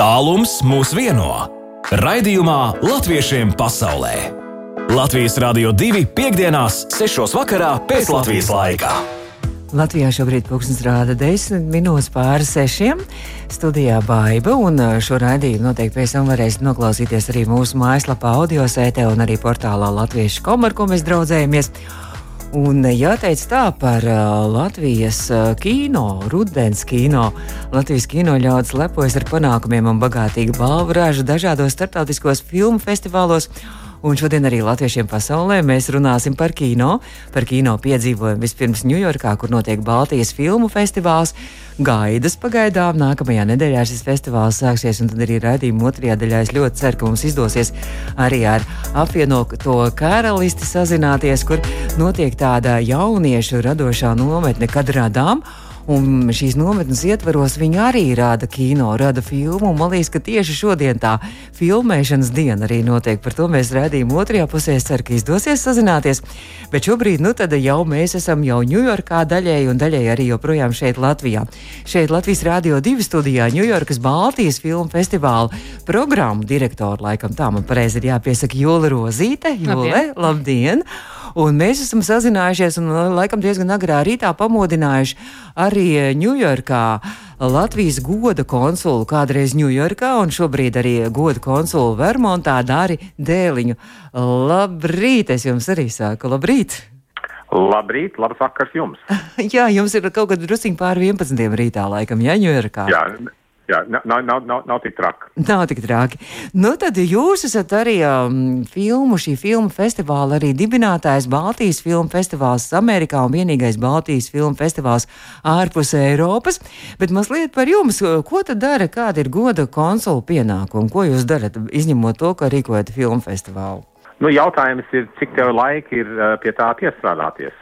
Tālums mūs vieno. Raidījumā Latviešiem pasaulē. Latvijas Rādio 2.5.6. vakarā pēc Latvijas laika. Latvijā šobrīd pūkstens rāda 10 minūtes pāri sešiem. Studijā Baiva, un šo raidījumu noteikti pēc tam varēsiet noklausīties arī mūsu mājaslapā, audio sētē un arī portālā Latviešu komu, ar ko mēs draudzējamies. Un jāteic tā par uh, Latvijas uh, kino, rudens kino. Latvijas kino ļaudis lepojas ar panākumiem un bagātīgu balvu rāžu dažādos starptautiskos filmu festivālos. Un šodien arī latviešiem pasaulē mēs runāsim par kino, par kino piedzīvojumu vispirms Ņujorkā, kur notiek Baltijas filmu festivāls. Gaidas pagaidām nākamajā nedēļā šis festivāls sāksies, un tad arī raidījuma otrajā daļā es ļoti ceru, ka mums izdosies arī ar apvienoto karalisti sazināties, kur notiek tāda jauniešu radošā nometne, kad radām. Un šīs nometnes ietvaros viņi arī rāda kino, rada filmu. Man liekas, ka tieši šodien tā filmēšanas diena arī notiek. Par to mēs redzējām otrajā pusē. Es ceru, ka izdosies sazināties. Bet šobrīd nu, jau mēs esam jau Ņujorkā daļēji un daļēji arī joprojām šeit Latvijā. Šeit Latvijas Rādio 2 studijā Ņujorkas Baltijas filmu festivāla programmu direktora, laikam tā man pareizi ir jāpiesaka Jūla Rozīte. Jūle, labdien! labdien. Un mēs esam sazinājušies un laikam diezgan agrā rītā pamodinājuši arī Ņujorkā. Latvijas goda konsulu kādreiz Ņujorkā un šobrīd arī goda konsulu Vermontā Dāri Dēliņu. Labrīt, es jums arī saku, labrīt! Labrīt, labs vakars jums! Jā, jums ir kaut kad drusciņi pāri 11. rītā laikam, ja Ņujorkā. Jā, Jā, nav, nav, nav, nav tik traki. Nav tik traki. Nu, tad jūs esat arī um, filmu, šī filmu festivāla arī dibinātājs Baltijas filmu festivāls Amerikā un vienīgais Baltijas filmu festivāls ārpus Eiropas. Bet mazliet par jums, ko tad dara, kāda ir goda konsula pienākuma? Ko jūs darat, izņemot to, ka rīkojat filmu festivālu? Nu, jautājums ir, cik tev laika ir uh, pie tā piestrādāties.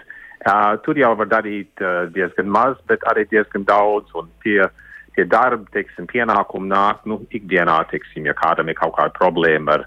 Uh, tur jau var darīt uh, diezgan maz, bet arī diezgan daudz. Un pie uh, tie darbi, teiksim, pienākumi nāk, nu, ikdienā, teiksim, ja kādam ir kaut kāda problēma ar,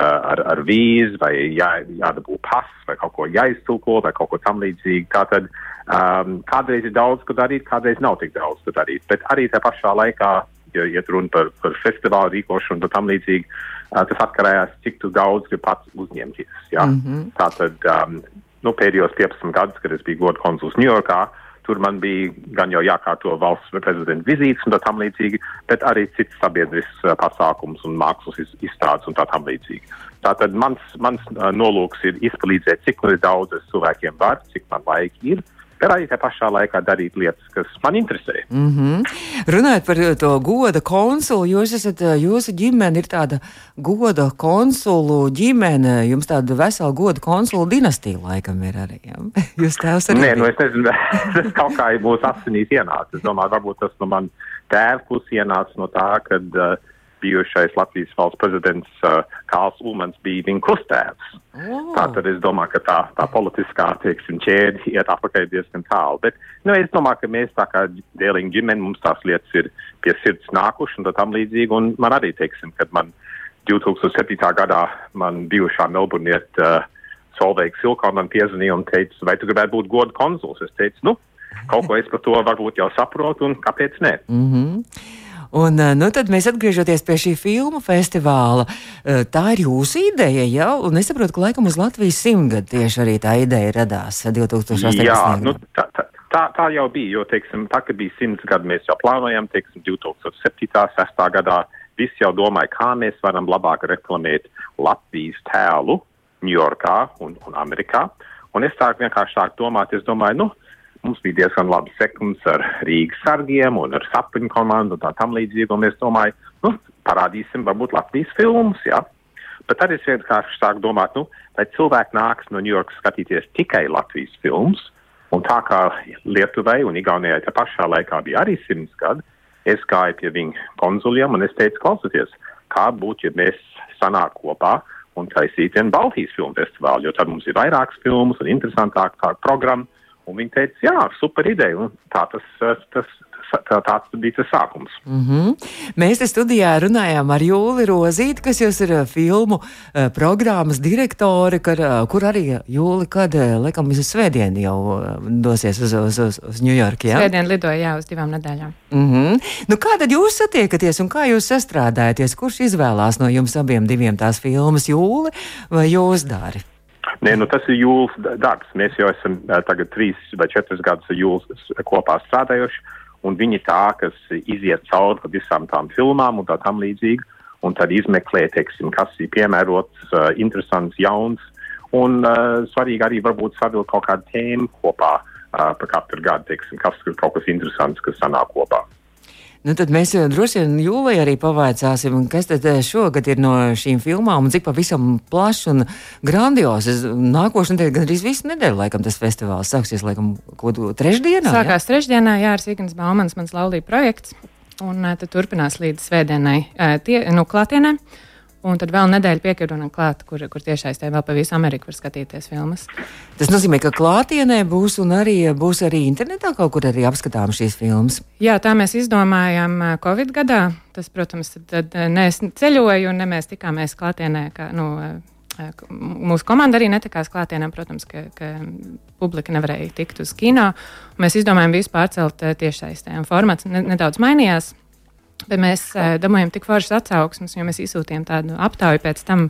ar, ar vīzu vai jā, jādabū pass vai kaut ko jāiztulko vai kaut ko tam līdzīgi. Tātad um, kādreiz ir daudz, ko darīt, kādreiz nav tik daudz, ko darīt. Bet arī tajā pašā laikā, ja iet runa par, par festivālu rīkošanu un tam līdzīgi, uh, tas atkarējās, cik daudz ir pats uzņemties. Ja? Mm -hmm. Tātad um, nu, pēdējos 15 gadus, kad es biju godu konsuls Ņujorkā, uh, Tur man bija gan jau jākārto valsts prezidenta vizītes un tā tam līdzīgi, bet arī cits sabiedrisks uh, pasākums un mākslas izstādes un tā tam līdzīgi. Tātad mans, mans uh, nolūks ir izpalīdzēt, cik daudz es cilvēkiem varu, cik man laika ir bet arī tajā pašā laikā darīt lietas, kas man interesē. Mm -hmm. Runājot par to goda konsulu, jūs esat, jūsu ģimene ir tāda goda konsulu ģimene, jums tāda vesela goda konsulu dinastija laikam ir arī. Ja? Jūs tēvs arī? Nē, nu es nezinu, tas kaut kā ir mūsu asinīs ienācis. Es domāju, varbūt tas no man tēva puses ienāca no tā, kad uh, bijušais Latvijas valsts prezidents uh, Kāls Ulmans bija viņa krustēvs. Oh. Tātad es domāju, ka tā, tā politiskā teiksim, ķēde iet atpakaļ diezgan tālu. Bet nu, es domāju, ka mēs tā kā dēliņa ģimene, mums tās lietas ir pie sirds nākuši un tam līdzīgi. Un man arī, teiksim, kad man 2007. gadā man bijušā Melburniet uh, Solveiga Silkā man piezvanīja un teica, vai tu gribētu būt godu konsuls? Es teicu, nu, kaut ko es par to varbūt jau saprotu un kāpēc ne. Mm -hmm. Un, eh, nu, tad mēs atgriežoties pie šī filmu festivāla. Eh, tā ir jūsu ideja, ja? Un es saprotu, ka laikam uz Latvijas simtgadu tieši arī tā ideja radās 2018. Jā, nu, tā, tā, tā, tā jau bija, jo, teiksim, tā, kad bija simts gadi, mēs jau plānojam, teiksim, 2007. 6. gadā. Visi jau domāja, kā mēs varam labāk reklamēt Latvijas tēlu Ņujorkā un, un Amerikā. Un es tā vienkārši sāku domāt, es domāju, nu, Mums bija diezgan labi sekums ar Rīgas sargiem un ar sapņu komandu un tā tam līdzīgi. Un es domāju, nu, parādīsim varbūt Latvijas filmus, jā. Bet arī es vienkārši sāku domāt, nu, vai cilvēki nāks no Ņujorkas skatīties tikai Latvijas filmus. Un tā kā Lietuvai un Igaunijai te pašā laikā bija arī simts gadi, es gāju pie viņu konzuliem un es teicu, klausieties, kā būtu, ja mēs sanāk kopā un taisītu vienu Baltijas filmu festivālu, jo tad mums ir vairākas filmas un interesantāka programma. Un viņi teica, jā, super ideja. Un tā tas, tas, tas tā, tāds bija tas sākums. Mm -hmm. Mēs te studijā runājām ar Jūli Rozīti, kas jūs ir filmu uh, programmas direktori, kar, uh, kur arī Jūli, kad, laikam, uz svētdienu jau dosies uz, uz, uz, uz Ņujorku, jā? Svētdien lidoja, jā, uz divām nedēļām. Mm -hmm. Nu, kā tad jūs satiekaties un kā jūs sastrādājaties? Kurš izvēlās no jums abiem diviem tās filmas, Jūli vai jūs dari? Nē, nu tas ir jūlas darbs. Mēs jau esam tagad trīs vai četrus gadus ar jūlas kopā strādājuši, un viņi tā, kas iziet cauri visām tām filmām un tā tam līdzīgi, un tad izmeklē, teiksim, kas ir piemērots, interesants, jauns, un uh, svarīgi arī varbūt savilkt kaut kādu tēmu kopā uh, par katru gadu, teiksim, kas ir kaut kas interesants, kas sanāk kopā. Nu, tad mēs jau droši vien jūlijā arī pavaicāsim, kas tad eh, šogad ir no šīm filmām un cik pavisam plašs un grandios. Nākošais nedēļa, gan arī visu nedēļu, laikam, tas festivāls sāksies, laikam, ko trešdienā. Sākās ja? trešdienā, jā, ar Sīknas Baumans, mans laulība projekts, un tad turpinās līdz svētdienai, tie, nu, klātienai. Un tad vēl nedēļa piekļuvana klāta, kur, kur tiešais te vēl pa visu Ameriku var skatīties filmas. Tas nozīmē, ka klātienē būs un arī būs arī internetā kaut kur arī apskatām šīs filmas. Jā, tā mēs izdomājām Covid gadā. Tas, protams, tad, ne es ceļoju ne mēs tikāmies klātienē, kā, nu, Mūsu komanda arī netikās klātienē, protams, ka, ka publika nevarēja tikt uz kino. Mēs izdomājām visu pārcelt tiešsaistē. Formāts nedaudz mainījās. Bet mēs uh, dabūjām tik foršas atsauksmes, jo mēs izsūtījām tādu aptauju pēc tam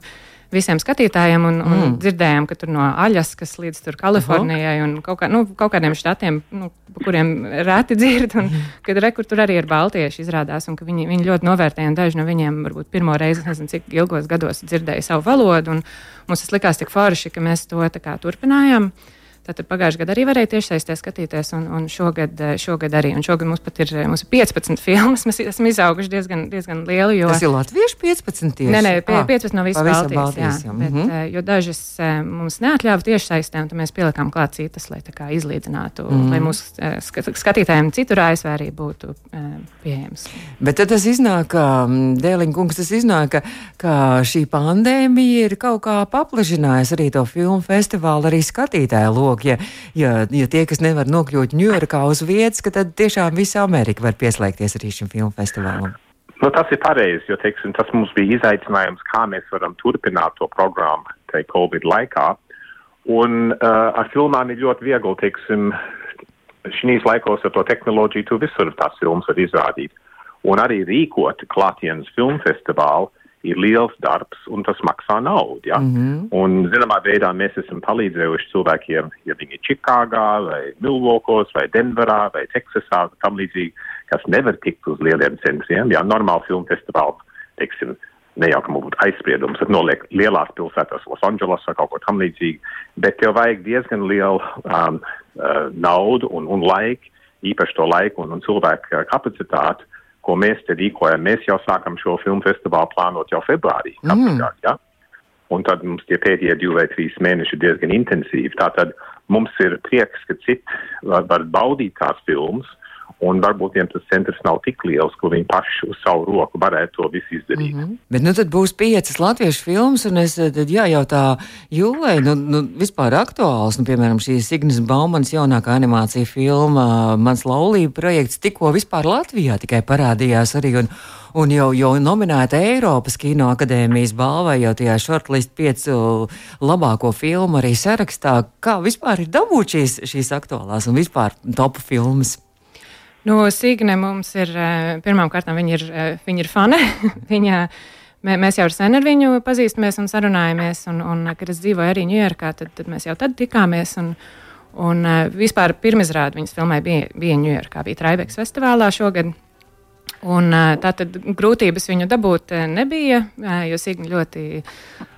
visiem skatītājiem un, un mm. dzirdējām, ka tur no Aļaskas līdz Kalifornijai un kaut, kā, nu, kaut kādiem štatiem, nu, kuriem reti dzird, un kad rekur tur arī ir baltieši izrādās, un ka viņi, viņi ļoti novērtēja, un daži no viņiem varbūt pirmo reizi, nezinu, cik ilgos gados dzirdēja savu valodu, un mums tas likās tik forši, ka mēs to tā kā turpinājām. Uh, Tātad pagājušajā gadā arī varēja tiešsaistē skatīties, un, un šogad, eh, šogad arī. Un šogad mums pat ir, eh, mums ir 15 filmas. Mēs esam izauguši diezgan, diezgan lieli. Jo... Tas ir Latviešu 15 tieši? Nē, nē, pie, ah, 15 no visas Baltijas. Baltijas jā, jā. Bet, mm -hmm. Jo dažas mums neatļāva tiešsaistē, un mēs pielikām klāt citas, lai izlīdzinātu, mm -hmm. lai mūsu skatītājiem citur ASV arī būtu pieejams. Bet tad tas iznāk, ka Dēliņa kungs, tas iznāk, ka, ka šī pandēmija ir kaut kā paplašinājusi arī to filmu festivālu, arī skatītāju loku labāk, ja, ja, ja tie, kas nevar nokļūt Ņujorkā uz vietas, tad tiešām visa Amerika var pieslēgties arī šim filmu festivālam. Nu, tas ir pareizi, jo teiksim, tas mums bija izaicinājums, kā mēs varam turpināt to programmu Covid laikā. Un uh, ar filmām ir ļoti viegli, teiksim, šīs laikos ar to tehnoloģiju tu visur tās filmas var izrādīt. Un arī rīkot klātienes filmu festivālu ir liels darbs un tas maksā naudu. Ja? Mm -hmm. Un, zināmā veidā, mēs esam palīdzējuši cilvēkiem, ja viņi ir Čikāgā, vai Milvokos, vai Denverā, vai Teksasā, tam līdzīgi, kas nevar tikt uz lieliem centriem. Ja? Normāli filmu festivāls, teiksim, ne jau ka mums būtu aizspriedums, tad noliek lielās pilsētās, Losandželosā vai kaut ko tam līdzīgu, bet tev vajag diezgan lielu um, uh, naudu un, un laiku, īpaši to laiku un, un cilvēku kapacitāti, ko mēs te rīkojam. Mēs jau sākam šo filmu festivālu plānot jau februārī. Mm. Gadu, ja? Un tad mums tie pēdējie divi vai trīs mēneši ir diezgan intensīvi. Tātad mums ir prieks, ka citi var, var baudīt tās filmas Un varbūt viņiem tas centrs nav tik liels, ka viņi paši uz savu roku varētu to visu izdarīt. Mm -hmm. Bet nu, tad būs piecas latviešu filmas, un es tad jājautā Jūlai, nu, nu vispār aktuāls, nu, piemēram, šī Signas Baumanas jaunākā animācija filma Mans laulība projekts tikko vispār Latvijā tikai parādījās arī. Un, un jau, jau nominēta Eiropas Kino akadēmijas balvai, jau tajā shortlist piecu labāko filmu arī sarakstā. Kā vispār ir dabūt šīs, šīs aktuālās un vispār topu filmas? Nu, Signe mums ir pirmām kārtām, viņa ir, viņa ir fane. viņa, mē, mēs jau ar senu ar viņu pazīstamies un sarunājamies. Un, un, kad es dzīvoju arī Ņujorkā, tad, tad mēs jau tad tikāmies. Un, un vispār pirmizrāde viņas filmai bija, bija Ņujorkā, bija Traibeks festivālā šogad. Un, tā tad grūtības viņu dabūt nebija, jo Signa ļoti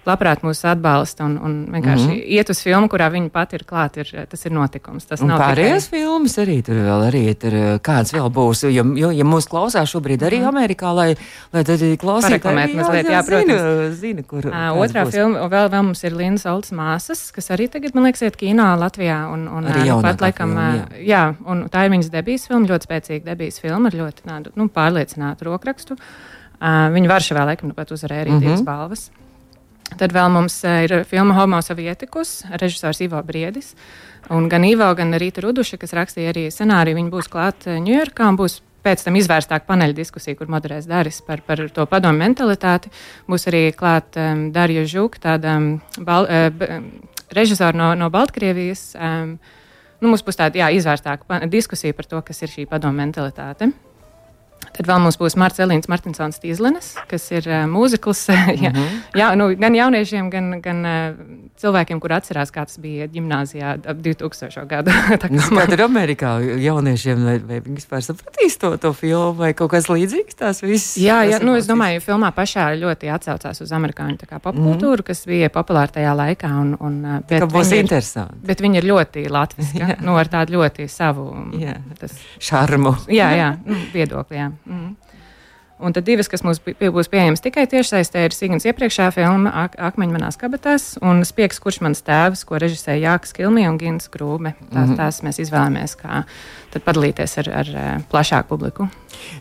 labprāt mūs atbalsta un, un vienkārši mm -hmm. iet uz filmu, kurā viņa pati ir klāta. Ir, tas ir notikums. Tas un nav pārējās tikai... filmas arī tur vēl arī tur kāds vēl būs. Jo, jo ja mūs klausās šobrīd arī mm -hmm. Amerikā, lai, lai tad klausītos mazliet, jā, protams. Zina, zina, kur, uh, otrā būs. filma, vēl, vēl mums ir Lindas Oltas māsas, kas arī tagad, man liekas, iet kino Latvijā. Un, un, arī uh, pat, laikam, filma, jā. jā, un tā ir viņas debijas filma, ļoti spēcīga debijas filma ar ļoti tādu, nu, pārliecinātu rokrakstu. Uh, viņa Varšavā, laikam, nu pat uzvarēja arī mm -hmm. divas balvas. Tad vēl mums ir filma Homo Sovietikus, režisors Ivo Briedis. Un gan Ivo, gan Rīta Ruduša, kas rakstīja arī scenāriju, viņi būs klāt Ņujorkā un būs pēc tam izvērstāka paneļa diskusija, kur moderēs Dāris par, par to padomu mentalitāti. Būs arī klāt um, Darija Žuka, tāda bal, uh, režisora no, no Baltkrievijas. Um, nu, mums būs tāda jā, izvērstāka diskusija par to, kas ir šī padomu mentalitāte. Tad vēl mums būs Marts Elīns Martinsons Tīzlenes, kas ir uh, mūzikls. jā, mm -hmm. jā, nu, gan jauniešiem, gan, gan uh, cilvēkiem, kur atcerās, kā tas bija gimnājā ap 2000. gadu. tā kā man... ir Amerikā jauniešiem, vai, vai viņi vispār sapratīs to, to filmu, vai kaut kas līdzīgs tās visas? Jā, jā nu, es domāju, filmā pašā ļoti atsaucās uz amerikāņu popkultūru, mm -hmm. kas bija populāra tajā laikā. Un, un, bet būs interesanti. Bet viņi ir ļoti latviski, nu, ar tādu ļoti savu jā. tas... šarmu. jā, jā, nu, viedokli. Jā. Mm. Un tad divas, kas mums būs pieejamas tikai tiešsaistē, ir Signs iepriekšējā filma Ak Akmeņu manās kabatās un Spiegs, kurš mans tēvs, ko režisēja Jākas Kilmija un Gins Grūbe. Tās, mm -hmm. tās mēs izvēlamies, kā padalīties ar, ar plašāku publiku.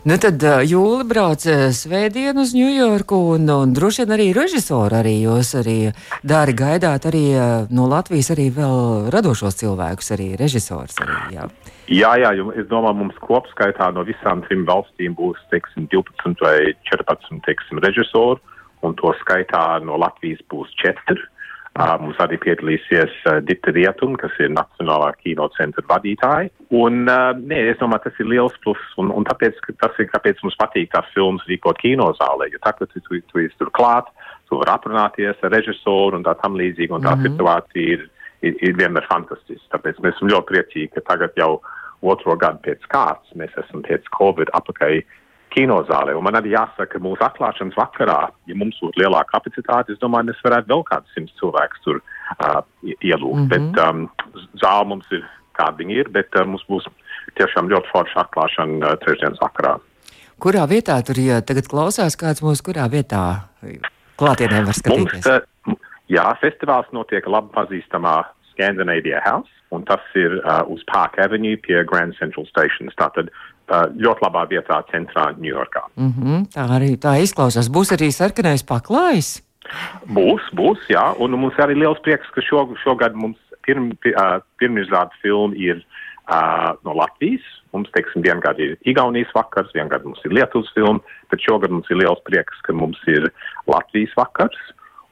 Nu tad uh, Jūli brauc svētdien uz Ņujorku un, un droši vien arī režisoru arī jūs arī dari gaidāt arī no Latvijas arī vēl radošos cilvēkus, arī režisors arī, jā. Jā, jā, es domāju, mums kopskaitā no visām trim valstīm būs teiksim, 12 vai 14 teiksim, režisori, un to skaitā no Latvijas būs 4. Uh, mums arī piedalīsies uh, Dita Rietuma, kas ir Nacionālā kino centra vadītāja. Un, uh, nē, es domāju, tas ir liels pluss, un, un tāpēc, tas ir, kāpēc mums patīk tās filmas rīkot kinozālē, jo tā, ka tu, tu, tu esi tur klāt, tu vari aprunāties ar režisoru un tā tam līdzīgi, un tā mm -hmm. situācija ir ir, ir vienmēr fantastisks. Tāpēc mēs esam ļoti priecīgi, ka tagad jau otro gadu pēc kārtas mēs esam pēc Covid apakaļ kinozālē. Un man arī jāsaka, ka mūsu atklāšanas vakarā, ja mums būtu lielāka kapacitāte, es domāju, mēs varētu vēl kādus simtus cilvēkus tur uh, ielūgt. Mm -hmm. Bet um, zāle mums ir kāda viņa ir, bet uh, mums būs tiešām ļoti forša atklāšana uh, trešdienas vakarā. Kurā vietā tur, ja tagad klausās kāds mūsu, kurā vietā klātienē var skatīties? Mums, uh, Jā, festivāls notiek labi pazīstamā Scandinavia House, un tas ir uh, uz Park Avenue pie Grand Central Stations. Tātad uh, ļoti labā vietā centrā Ņujorkā. Mm -hmm, tā arī tā izklausās. Būs arī sarkanais paklājs. Būs, būs, jā, un mums arī liels prieks, ka šo, šogad mums pirm, uh, pirmizrāda filma ir uh, no Latvijas. Mums, teiksim, vienkārši ir Igaunijas vakars, vienkārši mums ir Lietuvas filma, bet šogad mums ir liels prieks, ka mums ir Latvijas vakars.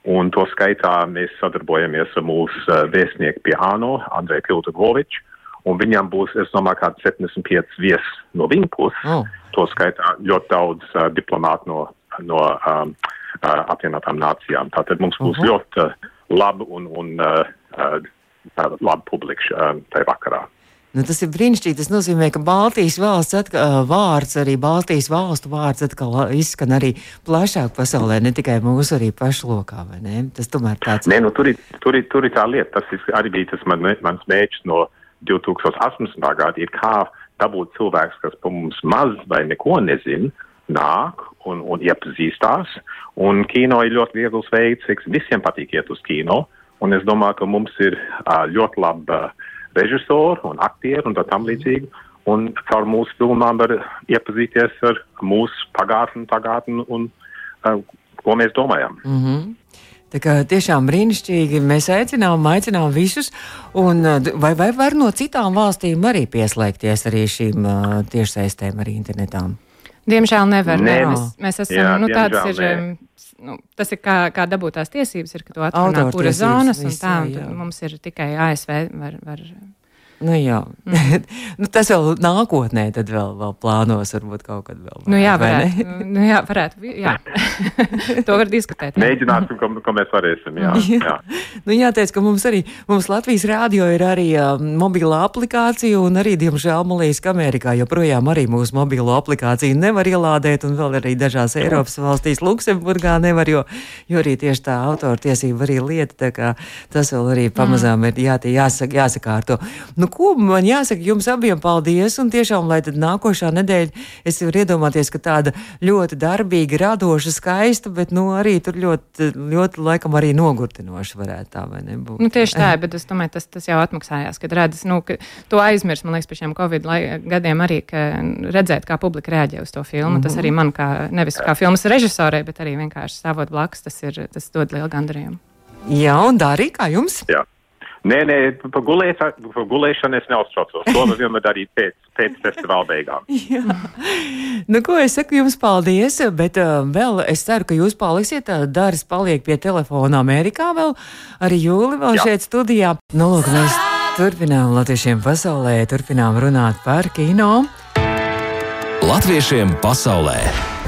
Un to skaitā mēs sadarbojamies ar mūsu uh, vēstnieku pie ANO, Andreju Piltagoviču. Un viņam būs, es domāju, kādi 75 viesi no viņa puses. Oh. To skaitā ļoti daudz uh, diplomātu no, no um, uh, apvienotām nācijām. Tātad mums būs uh -huh. ļoti uh, laba un, un uh, uh, laba publika uh, tajā vakarā. Nu, tas ir brīnišķīgi. Tas nozīmē, ka Baltijas valsts atkal, vārds, arī Baltijas valstu vārds atkal izskan arī plašāk pasaulē, ne tikai mūsu arī pašlokā. Tas tomēr tāds ir. Nu, tur, ir, tur, ir, tur ir tā lieta, tas arī bija tas man, mans mērķis no 2018. gada, ir kā dabūt cilvēks, kas par mums maz vai neko nezina, nāk un, un iepazīstās. Un kino ir ļoti viegls veids, visiem patīk iet uz kino. Un es domāju, ka mums ir ļoti laba. Uh, režisoru un aktieru un tā tam līdzīgi. Un caur mūsu filmām var iepazīties ar mūsu pagātni, pagātni un uh, ko mēs domājam. Mm -hmm. Tā kā tiešām brīnišķīgi mēs aicinām, aicinām visus. Un, vai, vai var no citām valstīm arī pieslēgties arī šīm uh, tiešsaistēm, arī internetām? Diemžēl nevar. Ne. mēs, mēs esam, Jā, nu, tāds ir. Nē. Nu, tas ir kā, kā dabūtās tiesības, ir, ka tu atrunā kura zonas, un tā, un jā. mums ir tikai ASV var, var Nu, jā, mm. nu, tas vēl nākotnē, tad vēl, vēl plānos, varbūt kaut kad vēl. Nu, jā, varētu. Nu, jā, varētu. Jā. to var diskutēt. Jā. Mēģināsim, ko, ko mēs varēsim. Jā, jā. nu, jāteic, ka mums arī, mums Latvijas rādio ir arī uh, mobila aplikācija, un arī, diemžēl, man liekas, ka Amerikā joprojām arī mūsu mobilo aplikāciju nevar ielādēt, un vēl arī dažās Eiropas valstīs, Luksemburgā nevar, jo, jo arī tieši tā autortiesība arī lieta, tā kā tas vēl arī pamazām mm. ir jā, jāsaka, jāsakārto. Nu, ko man jāsaka jums abiem paldies, un tiešām, lai tad nākošā nedēļa es varu iedomāties, ka tāda ļoti darbīga, radoša, skaista, bet, nu, arī tur ļoti, ļoti laikam arī nogurtinoša varētu tā vai nebūt. Nu, tieši tā, bet es domāju, tas, tas jau atmaksājās, kad redzes, nu, ka to aizmirst, man liekas, par šiem Covid gadiem arī, ka redzēt, kā publika reaģē uz to filmu. Mm -hmm. Tas arī man kā, nevis kā filmas režisorei, bet arī vienkārši stāvot blakus, tas, ir, tas dod lielu gandarījumu. Jā, un Dārī, kā jums? Jā. Nē, nē, par, gulēs, par gulēšanu es neuztraucos. To var vienmēr darīt pēc, pēc festivāla beigām. nu, ko es saku jums paldies, bet uh, vēl es ceru, ka jūs paliksiet. Uh, Dāris paliek pie telefona Amerikā vēl, arī Jūli vēl Jā. šeit studijā. Nu, lūk, mēs turpinām latviešiem pasaulē, turpinām runāt par kino. Latviešiem pasaulē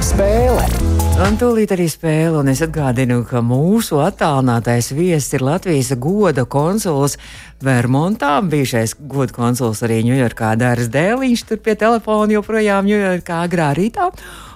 spēle! Un tūlīt arī spēle, un es atgādinu, ka mūsu attālinātais viesis ir Latvijas goda konsuls Vermontā. Bijušais goda konsuls arī Ņujorkā Dārs Dēliņš, tur pie telefona joprojām Ņujorkā agrā rītā.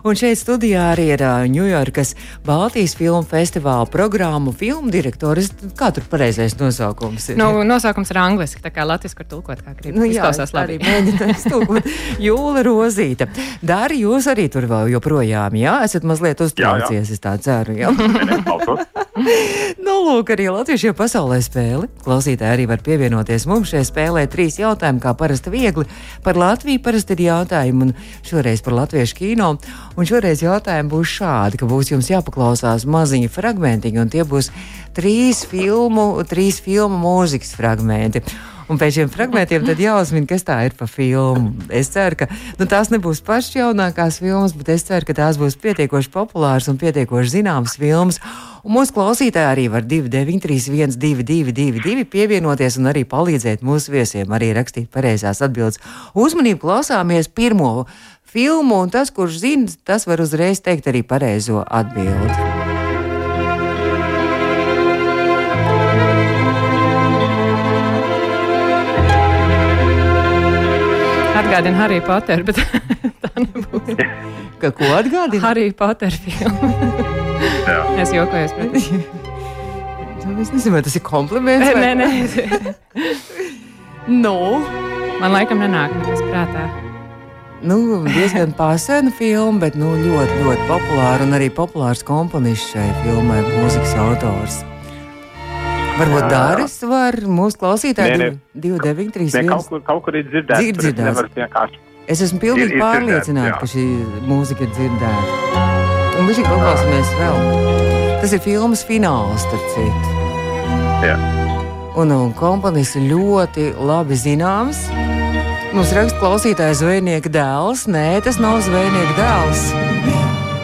Un šeit studijā arī ir Ņujorkas uh, Baltijas filmu festivāla programmu filmu direktors. Kā tur pareizais nosaukums ir? Nu, nosaukums ir angliski, tā kā latviski var tulkot, kā grib. Nu, jā, Izklausās labi. Mēģināt tulkot. Jūla Rozīta. Dari, jūs arī tur vēl joprojām, jā? Esat mazliet uztraucies, es tā ceru, jā? nu, lūk, arī latviešie pasaulē spēli. Klausītāji arī var pievienoties mums šajā spēlē. Trīs jautājumi, kā parasti viegli. Par Latviju parasti ir jautājumi, un šoreiz par latviešu kino. Un šoreiz jautājumi būs šādi, ka būs jums jāpaklausās maziņi fragmentiņi, un tie būs trīs filmu, trīs filmu mūzikas fragmenti. Un pēc šiem fragmentiem tad jāuzmina, kas tā ir pa filmu. Es ceru, ka nu, tās nebūs pašas jaunākās filmas, bet es ceru, ka tās būs pietiekoši populāras un pietiekoši zināmas filmas. Un mūsu klausītāji arī var 293, 222, pievienoties un arī palīdzēt mūsu viesiem, arī rakstīt pareizās atbildes. Uzmanību klausāmies pirmo filmu, un tas, kurš zina, tas var uzreiz teikt arī pareizo atbildi. Atgādina Harry Potter, bet tā nebūs. Ka ko atgādina? Harry Potter filmu. es jokojos. Bet... Es nezinu, vai tas ir kompliments. Vai... Nē, nē. no. Man laikam nenāk nekas prātā nu, diezgan pasena filma, bet nu, ļoti, ļoti populāra un arī populārs komponists šai filmai, mūzikas autors. Varbūt Dāris var mūsu klausītāji 293. Kaut, kur, kaut kur ir dzirdēts. dzirdēts. Es esmu pilnīgi pārliecināta, ka šī mūzika ir dzirdēta. Un viņš ir paklausīsimies vēl. Tas ir filmas fināls, starp citu. Jā. Un, un komponists ļoti labi zināms. Mums raksta klausītājs zvejnieka dēls. Nē, tas nav zvejnieka dēls.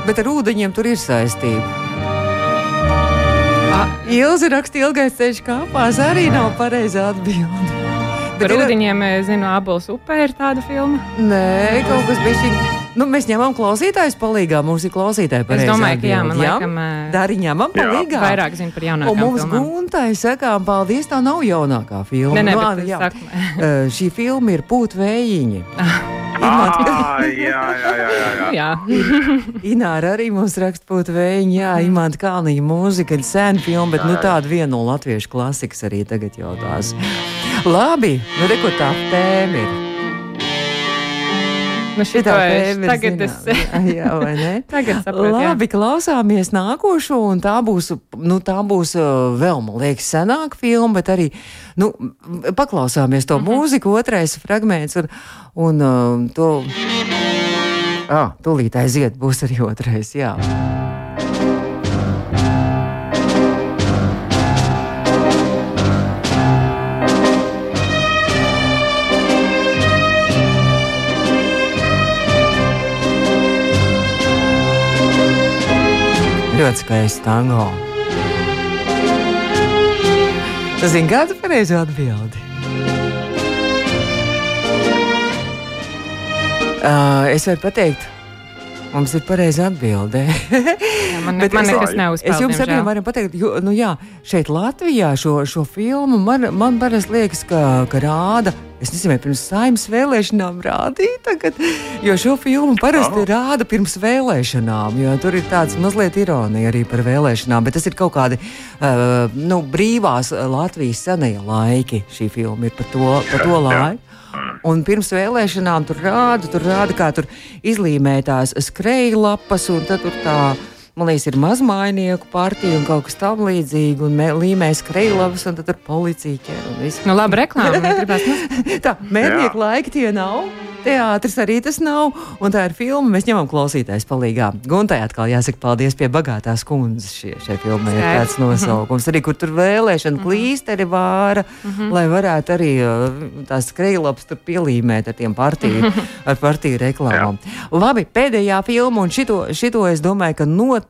Bet ar ūdeņiem tur ir saistība. Ilzi raksta, ilgais ceļš kāpās arī nav pareizā atbilde. Par ūdeņiem, zinu, abos upē ir tāda filma. Nē, kaut kas bija šī. Nu, mēs ņemam klausītājus palīgā. Mums ir klausītāji pareizā. Es domāju, ka jā, man jā? laikam. Dari ņemam palīgā. Jā. Vairāk zinu par jaunākām filmām. Mums filmām. Guntai sakām, paldies, tā nav jaunākā filma. Nē, nē, nu, bet, jā. uh, šī filma ir Pūtvējiņi. Ah, jā, jā, jā, jā. jā. Ināra arī mums raksta būt vējiņa, jā, Imants Kalniņa mūzika, sena filma, bet nu, tāda viena no latviešu klasikas arī tagad jautās. Labi, nu reko tā tēma ir. Nu, šitā es, tagad zinām. es jā, vai ne? tagad saprotu. Labi, jā. klausāmies nākošo, un tā būs, nu, tā būs uh, vēl, man liekas, senāka filma, bet arī, nu, paklausāmies to mm -hmm. mūziku, otrais fragments, un, un uh, to, ah, tūlīt aiziet, būs arī otrais, jā. Ļoti skaists tango. Zini, kāda ir pareizā atbilde? Uh, es varu pateikt, mums ir pareiza atbilde. jā, man, ne, man nekas neuzspēlē. Es jums arī varu pateikt, jo, nu jā, šeit Latvijā šo, šo filmu man, man parasti liekas, ka, ka rāda Es nezinu, vai pirms saimnes vēlēšanām rādīja, tagad, jo šo filmu parasti oh. rāda pirms vēlēšanām. Tur ir tāds mazliet ironija arī par vēlēšanām, bet tas ir kaut kādi uh, nu, brīvās Latvijas senie laiki. Šī filma ir par to, par to laiku. Un pirms vēlēšanām tur rāda, tur rāda, kā tur izlīmētās skrejlapas, un tad tur tā man liekas, ir mazmainieku partija un kaut kas tamlīdzīgs, un līmēs krejlavas, un tad ar policiju ķer. Nu, labi, reklāma. tā, mērnieku laiki tie nav teātris arī tas nav. Un tā ir filma, mēs ņemam klausītājs palīgā. Guntai atkal jāsaka paldies pie bagātās kundzes. Šie, šie filmai ir tāds nosaukums. Arī kur tur vēlēšana mhm. klīsteri vāra, -hmm. lai varētu arī uh, tās skrejlaps tur pielīmēt ar tiem partiju, ar partiju reklāmām. Labi, pēdējā filma, un šito, šito es domāju, ka noteikti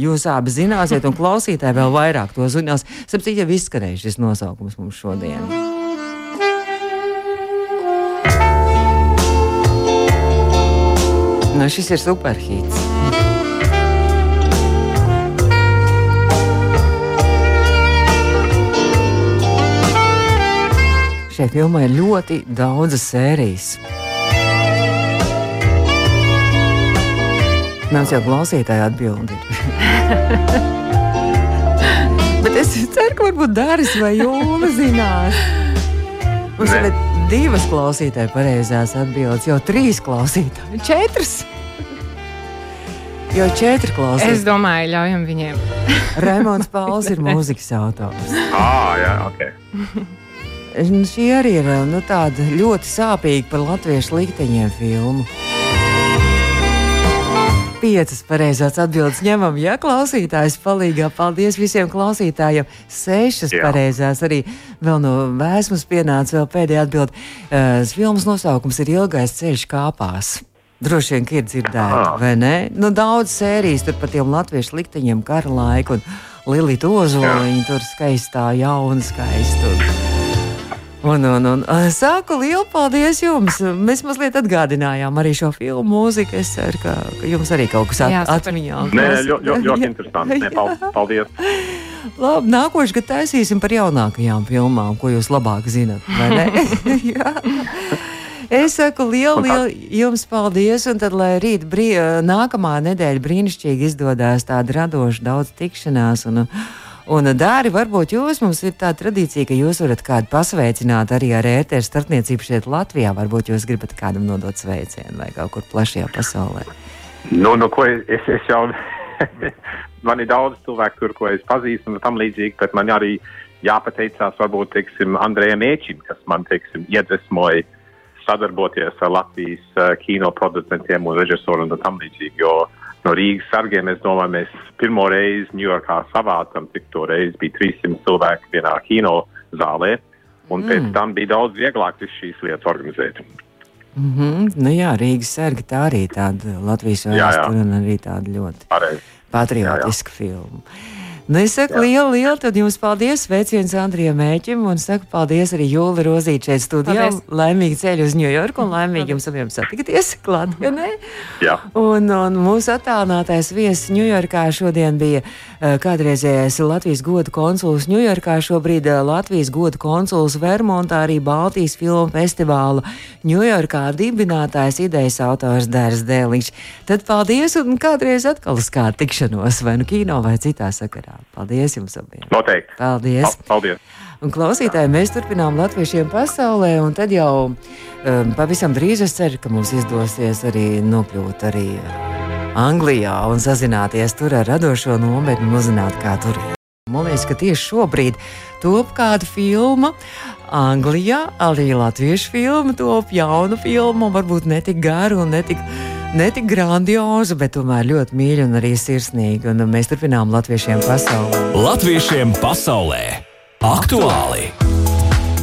jūs abi zināsiet, un klausītāji vēl vairāk to zinās. Sapcīt, jau izskanējuši šis nosaukums mums šodien. Nu, šis ir superhīts. Šai filmai ir ļoti daudzas sērijas. Mums jau klausītāji atbildēja. Bet es ceru, ka varbūt Dāris vai Jūna zinās. Mums ir divas klausītāji pareizās atbildes, jau trīs klausītāji, četras. Jau četri klausītāji. Es domāju, ļaujam viņiem. Raimons Pauls ir mūzikas autors. Ah, jā, ok. Šī arī ir nu, tāda ļoti sāpīga par latviešu likteņiem filmu piecas pareizās atbildes ņemam. Ja klausītājs palīgā, paldies visiem klausītājiem. Sešas Jā. pareizās arī vēl no vēsmas pienāca vēl pēdējā atbilde. Uh, filmas nosaukums ir Ilgais ceļš kāpās. Droši vien, ka ir dzirdēta, vai ne? Nu, daudz sērijas tur par tiem latviešu likteņiem, kara laiku, un Lilija Ozoliņa tur skaistā, jauna, skaista. Un... Un, un, saku lielu paldies jums. Mēs mazliet atgādinājām arī šo filmu mūziku. Es ceru, ka, jums arī kaut kas at, atmiņā. Nē, ļoti, ļoti, interesanti. Nē, paldies. Labi, nākošais gads taisīsim par jaunākajām filmām, ko jūs labāk zinat. Es saku lielu, lielu jums paldies, un tad, lai rīt brī, nākamā nedēļa brīnišķīgi izdodas tāda radoša, daudz tikšanās. Un, Un, Dāri, varbūt jūs mums ir tā tradīcija, ka jūs varat kādu pasveicināt arī ar ēteru starpniecību šeit Latvijā. Varbūt jūs gribat kādam nodot sveicienu vai kaut kur plašajā pasaulē. Nu, nu ko es, es, jau. man ir daudz cilvēku, tur, ko es pazīstu, un tam līdzīgi, bet man arī jāpateicās varbūt, teiksim, Andrejam Ēčim, kas man, teiksim, iedvesmoja sadarboties ar Latvijas uh, kino producentiem un režisoriem un tam līdzīgi, jo no Rīgas sargiem. Es domāju, mēs pirmo reizi Ņujorkā savācam, cik toreiz bija 300 cilvēki vienā kino zālē, un mm. pēc tam bija daudz vieglāk šīs lietas organizēt. Mm -hmm. nu jā, Rīgas sargi tā arī tāda Latvijas vēsture un arī tāda ļoti Pareiz. patriotiska jā, jā. filma. Nu, es saku Jā. lielu, lielu tad jums paldies. Sveiciens Andrijam Mēķim un saku paldies arī Jūli Rozīčai šeit studijā. Paldies. Laimīgi ceļu uz Ņujorku un laimīgi jums abiem satikties klātienē. Jā. Un, un mūsu attālinātais viesis Ņujorkā šodien bija uh, kādreizējais Latvijas godu konsuls Ņujorkā, šobrīd uh, Latvijas godu konsuls Vermontā, arī Baltijas filmu festivāla Ņujorkā dibinātājs idejas autors Dērs Dēliņš. Tad paldies un kādreiz atkal uz kādu tikšanos vai nu kino vai citā sakarā. Paldies jums abiem! Noteikti! Paldies! Paldies! Un klausītāji, mēs turpinām latviešiem pasaulē, un tad jau um, pavisam drīz es ceru, ka mums izdosies arī nokļūt arī Anglijā un sazināties tur ar radošo nometni un uzzināt, kā tur ir. Man liekas, ka tieši šobrīd top kāda filma. Anglijā arī latviešu filma top jaunu filmu, varbūt ne tik garu un ne tik ne tik grandioza, bet tomēr ļoti mīļa un arī sirsnīga. Un mēs turpinām latviešiem pasaulē. Latviešiem pasaulē aktuāli!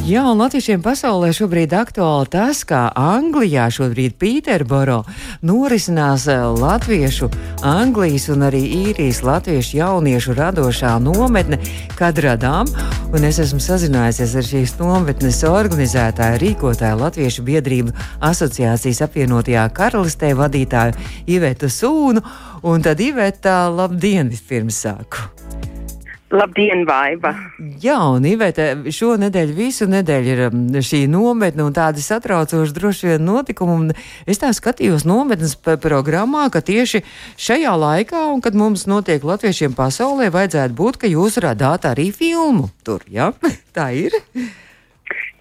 Jā, un latviešiem pasaulē šobrīd aktuāli tas, kā Anglijā šobrīd Pīterboro norisinās eh, latviešu, Anglijas un arī īrijas latviešu jauniešu radošā nometne Kadradām. Un es esmu sazinājusies ar šīs nometnes organizētāju, rīkotāju Latviešu biedrību asociācijas apvienotajā karalistē vadītāju Ivetu Sūnu. Un tad Iveta, labdien, vispirms sāku! Labdien, Vaiva! Jā, un Ivete, šonadēļ visu nedēļu ir um, šī nometne un tādi satraucoši droši vien notikumi. Un es tā skatījos nometnes programmā, ka tieši šajā laikā, un kad mums notiek latviešiem pasaulē, vajadzētu būt, ka jūs radāt arī filmu tur, jā? Ja? tā ir?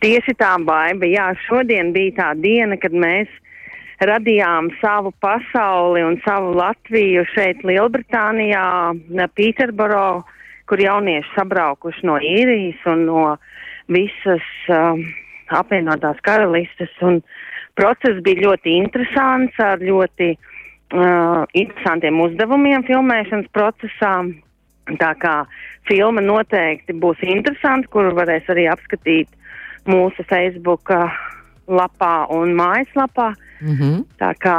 Tieši tā, Vaiva, jā, šodien bija tā diena, kad mēs radījām savu pasauli un savu Latviju šeit Lielbritānijā, Pīterboro kur jaunieši sabraukuši no īrijas un no visas um, apvienotās karalistes. Process bija ļoti interesants ar ļoti uh, interesantiem uzdevumiem filmēšanas procesā. Tā kā filma noteikti būs interesanta, kuru varēs arī apskatīt mūsu Facebook lapā un mājaslapā. Mm -hmm. Tā kā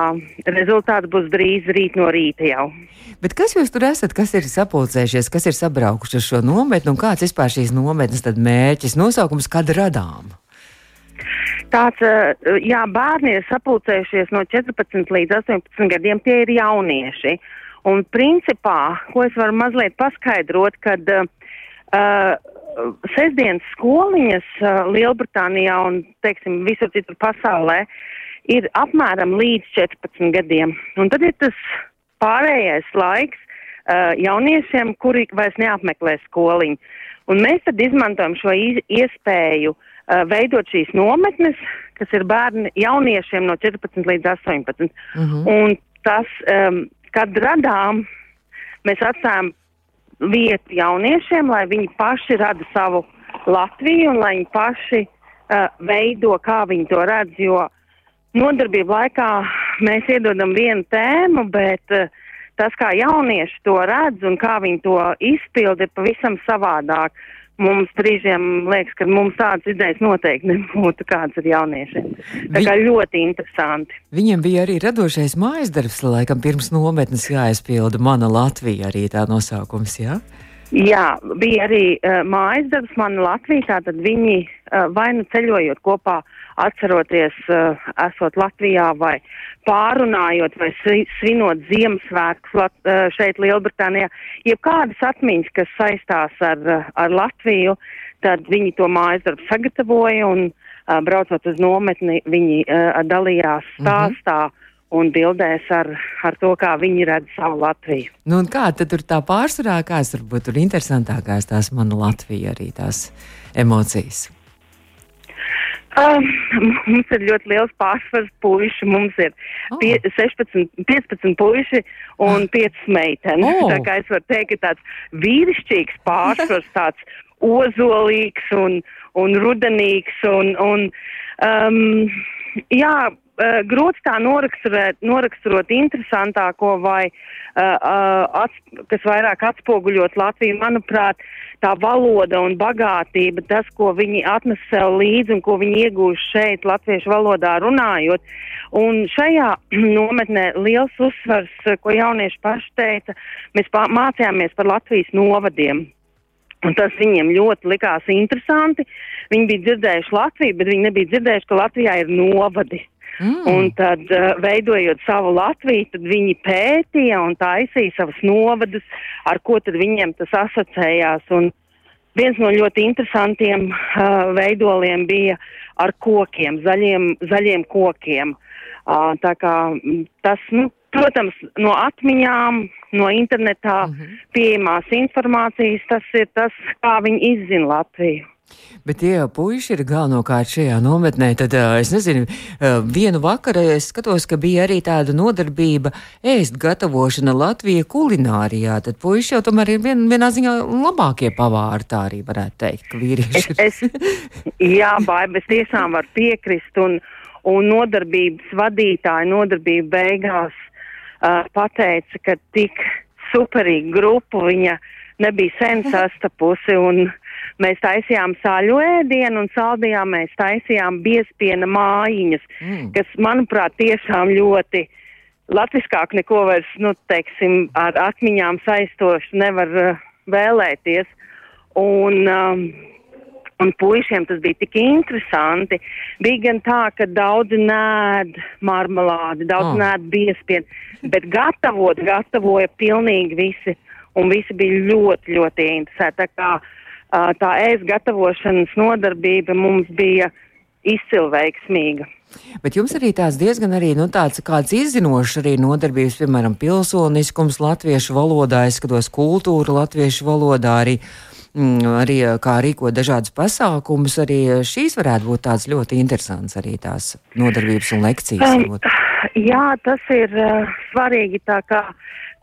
rezultāts būs drīz rīt no rīta jau. Bet kas jūs tur esat, kas ir sapulcējušies, kas ir sabraukuši uz šo nometni un kāds vispār šīs nometnes mērķis, nosaukums, kad radām? Tāds, jā, bērni ir sapulcējušies no 14 līdz 18 gadiem, tie ir jaunieši. Un principā, ko es varu mazliet paskaidrot, kad uh, sestdienas skoliņas uh, Lielbritānijā un, teiksim, visur citur pasaulē ir apmēram līdz 14 gadiem. Un tad ir tas pārējais laiks uh, jauniešiem, kuri vairs neapmeklē skoliņu. Un mēs tad izmantojam šo iespēju uh, veidot šīs nometnes, kas ir bērni jauniešiem no 14 līdz 18. Mm -hmm. Un tas, um, kad radām, mēs atstājam vietu jauniešiem, lai viņi paši rada savu Latviju un lai viņi paši uh, veido, kā viņi to redz, jo nodarbību laikā mēs iedodam vienu tēmu, bet uh, tas, kā jaunieši to redz un kā viņi to izpilda, ir pavisam savādāk. Mums brīžiem liekas, ka mums tādas idejas noteikti nebūtu, kādas ir jauniešiem. Tā kā ļoti interesanti. Viņiem bija arī radošais mājas darbs, laikam pirms nometnes jāizpilda mana Latvija arī tā nosaukums, jā? Jā, bija arī uh, mājas darbs man Latvijā, tātad viņi uh, vai nu ceļojot kopā, atceroties, uh, esot Latvijā vai pārunājot vai svinot Ziemassvētkus Lat uh, šeit Lielbritānijā, jeb kādas atmiņas, kas saistās ar, uh, ar Latviju, tad viņi to mājas darbu sagatavoja un uh, braucot uz nometni, viņi uh, dalījās mhm. stāstā. Mm -hmm un bildēs ar, ar to, kā viņi redz savu Latviju. Nu, kā tur tā pārsvarā, kāds varbūt tur interesantākās tās mana Latvija arī tās emocijas? Um, mums ir ļoti liels pārsvars puiši. Mums ir oh. pie, 16, 15 puiši un 5 meitenes. Oh. Tā kā es varu teikt, ka tāds vīrišķīgs pārsvars, tāds ozolīgs un, un rudenīgs. Un, un, um, jā, uh, grūti tā noraksturot, noraksturot interesantāko vai uh, ats, kas vairāk atspoguļot Latviju. Manuprāt, tā valoda un bagātība, tas, ko viņi atnes sev līdzi un ko viņi iegūst šeit latviešu valodā runājot. Un šajā nometnē liels uzsvars, ko jaunieši paši teica, mēs mācījāmies par Latvijas novadiem. Un tas viņiem ļoti likās interesanti. Viņi bija dzirdējuši Latviju, bet viņi nebija dzirdējuši, ka Latvijā ir novadi. Mm. Un tad, uh, veidojot savu Latviju, tad viņi pētīja un taisīja savus novadus, ar ko tad viņiem tas asociējās. Un viens no ļoti interesantiem uh, veidoliem bija ar kokiem, zaļiem, zaļiem kokiem. Uh, tā kā tas, nu, protams, no atmiņām, no internetā mm -hmm. pieejamās informācijas, tas ir tas, kā viņi izzina Latviju. Bet tie jau puiši ir galvenokārt šajā nometnē. Tad es nezinu, vienu vakaru es skatos, ka bija arī tāda nodarbība ēst gatavošana Latvijas kulinārijā. Tad puiši jau tomēr ir vien, vienā ziņā labākie pavāri, tā arī varētu teikt, ka vīrieši. Es, es, jā, baiba, es tiešām varu piekrist un, un nodarbības vadītāja nodarbība beigās uh, pateica, ka tik superīgu grupu viņa nebija sen sastapusi un Mēs taisījām saļu ēdienu un saldījām mēs taisījām biespiena mājiņas, mm. kas, manuprāt, tiešām ļoti latviskāk neko vairs, nu, teiksim, ar atmiņām saistoši nevar uh, vēlēties. Un, um, un puišiem tas bija tik interesanti. Bija gan tā, ka daudzi nēd marmelādi, daudz oh. nēd biespienu, bet gatavot, gatavoja pilnīgi visi. un visi bija ļoti, ļoti interesēti. Tā kā uh, tā ēst gatavošanas nodarbība mums bija izcili veiksmīga. Bet jums arī tāds diezgan arī, nu, tāds kāds izzinošs arī nodarbības, piemēram, pilsoniskums latviešu valodā, es skatos kultūru latviešu valodā arī. Mm, arī kā rīkot dažādas pasākumus, arī šīs varētu būt tāds ļoti interesants arī tās nodarbības un lekcijas. Um, jā, tas ir uh, svarīgi tā kā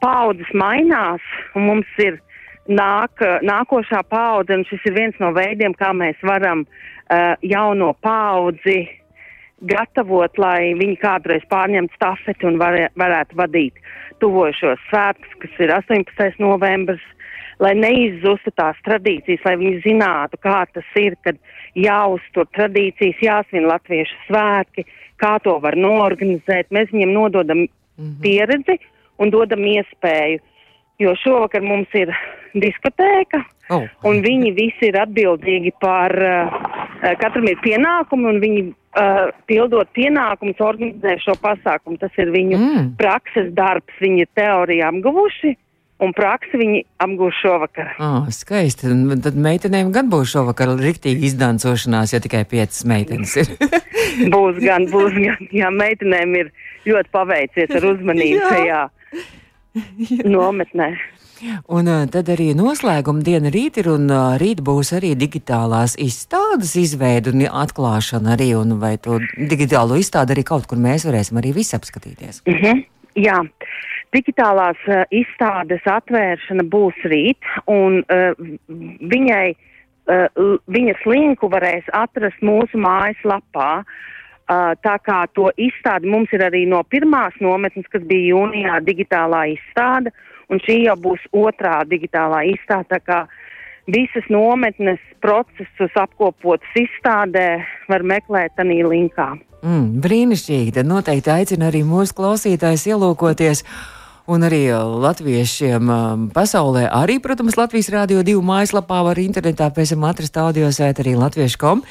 paudzes mainās un mums ir nāk, nākošā paudze un šis ir viens no veidiem, kā mēs varam uh, jauno paudzi gatavot, lai viņi kādreiz pārņemtu stafeti un var, varētu vadīt tuvošos svētkus, kas ir 18. novembris, lai neizzustu tās tradīcijas, lai viņi zinātu, kā tas ir, kad jāuztur tradīcijas, jāsvin latviešu svētki, kā to var norganizēt. Mēs viņiem nododam -hmm. pieredzi un dodam iespēju, jo šovakar mums ir diskotēka, oh. un viņi visi ir atbildīgi par, uh, katram ir pienākumi, un viņi uh, pildot pienākumus, organizē šo pasākumu. Tas ir viņu mm. prakses darbs, viņi ir teoriju apguvuši. Un praksi viņi apgūs šovakar. Oh, skaisti. Tad meitenēm gan būs šovakar rīktīgi izdancošanās, ja tikai piecas meitenes ir. būs gan, būs gan. Jā, meitenēm ir ļoti paveicies ar uzmanību šajā nometnē. Un uh, tad arī noslēguma diena rīt ir, un uh, rīt būs arī digitālās izstādes izveida un atklāšana arī, un vai to digitālo izstādi arī kaut kur mēs varēsim arī visi apskatīties. Mm -hmm. Jā. Digitālās uh, izstādes atvēršana būs rīt, un uh, viņai, uh, viņas linku varēs atrast mūsu mājaslapā. Uh, tā kā to izstādi mums ir arī no pirmās nometnes, kas bija jūnijā digitālā izstāde, un šī jau būs otrā digitālā izstāde. Visas nometnes procesus apkopotas izstādē var meklēt arī linkā. Mm, brīnišķīgi! Tad noteikti aicinu arī mūsu klausītājus ielūkoties. Un arī latviešiem um, pasaulē, arī, protams, Latvijas Rādio 2 mājaslapā var internetā pēc tam atrast audio sēta arī latviešu.com.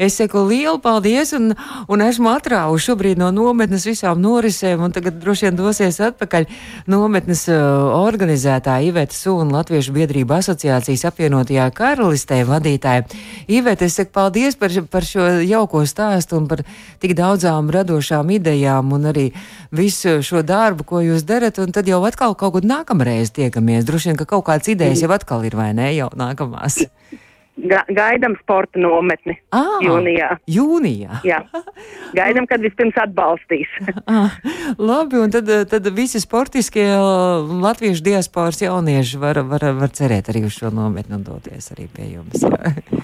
Es saku lielu paldies un, un esmu atrāvuši šobrīd no nometnes visām norisēm un tagad droši vien dosies atpakaļ nometnes uh, organizētāja Iveta Sūna Latviešu biedrība asociācijas apvienotajā karalistē vadītāja. Iveta, es saku paldies par, par šo jauko stāstu un par tik daudzām radošām idejām un arī visu šo darbu, ko jūs darat, un tad jau atkal kaut kad nākamreiz tiekamies. Droši vien, ka kaut kādas idejas jau atkal ir, vai ne, jau nākamās. Ga gaidām sporta nometni ah, jūnijā. Jūnijā. Jā. Gaidām, kad vispirms atbalstīs. ah, labi, un tad, tad visi sportiskie latviešu diasporas jaunieši var, var, var cerēt arī uz šo nometni un doties arī pie jums.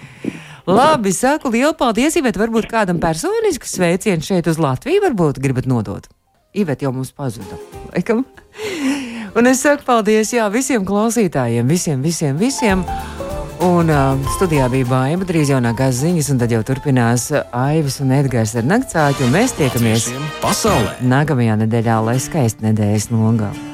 labi, saku lielu paldies, Ivet, varbūt kādam personisks sveiciens šeit uz Latviju varbūt gribat nodot. Ivet jau mums pazuda. Laikam. Un es saku paldies jā, visiem klausītājiem, visiem, visiem, visiem. Un uh, studijā bija baima, drīz jaunākās ziņas, un tad jau turpinās Aivas un Edgars ar naktsāķu. Mēs tiekamies pasaulē nākamajā nedēļā, lai skaisti nedēļas nogāja.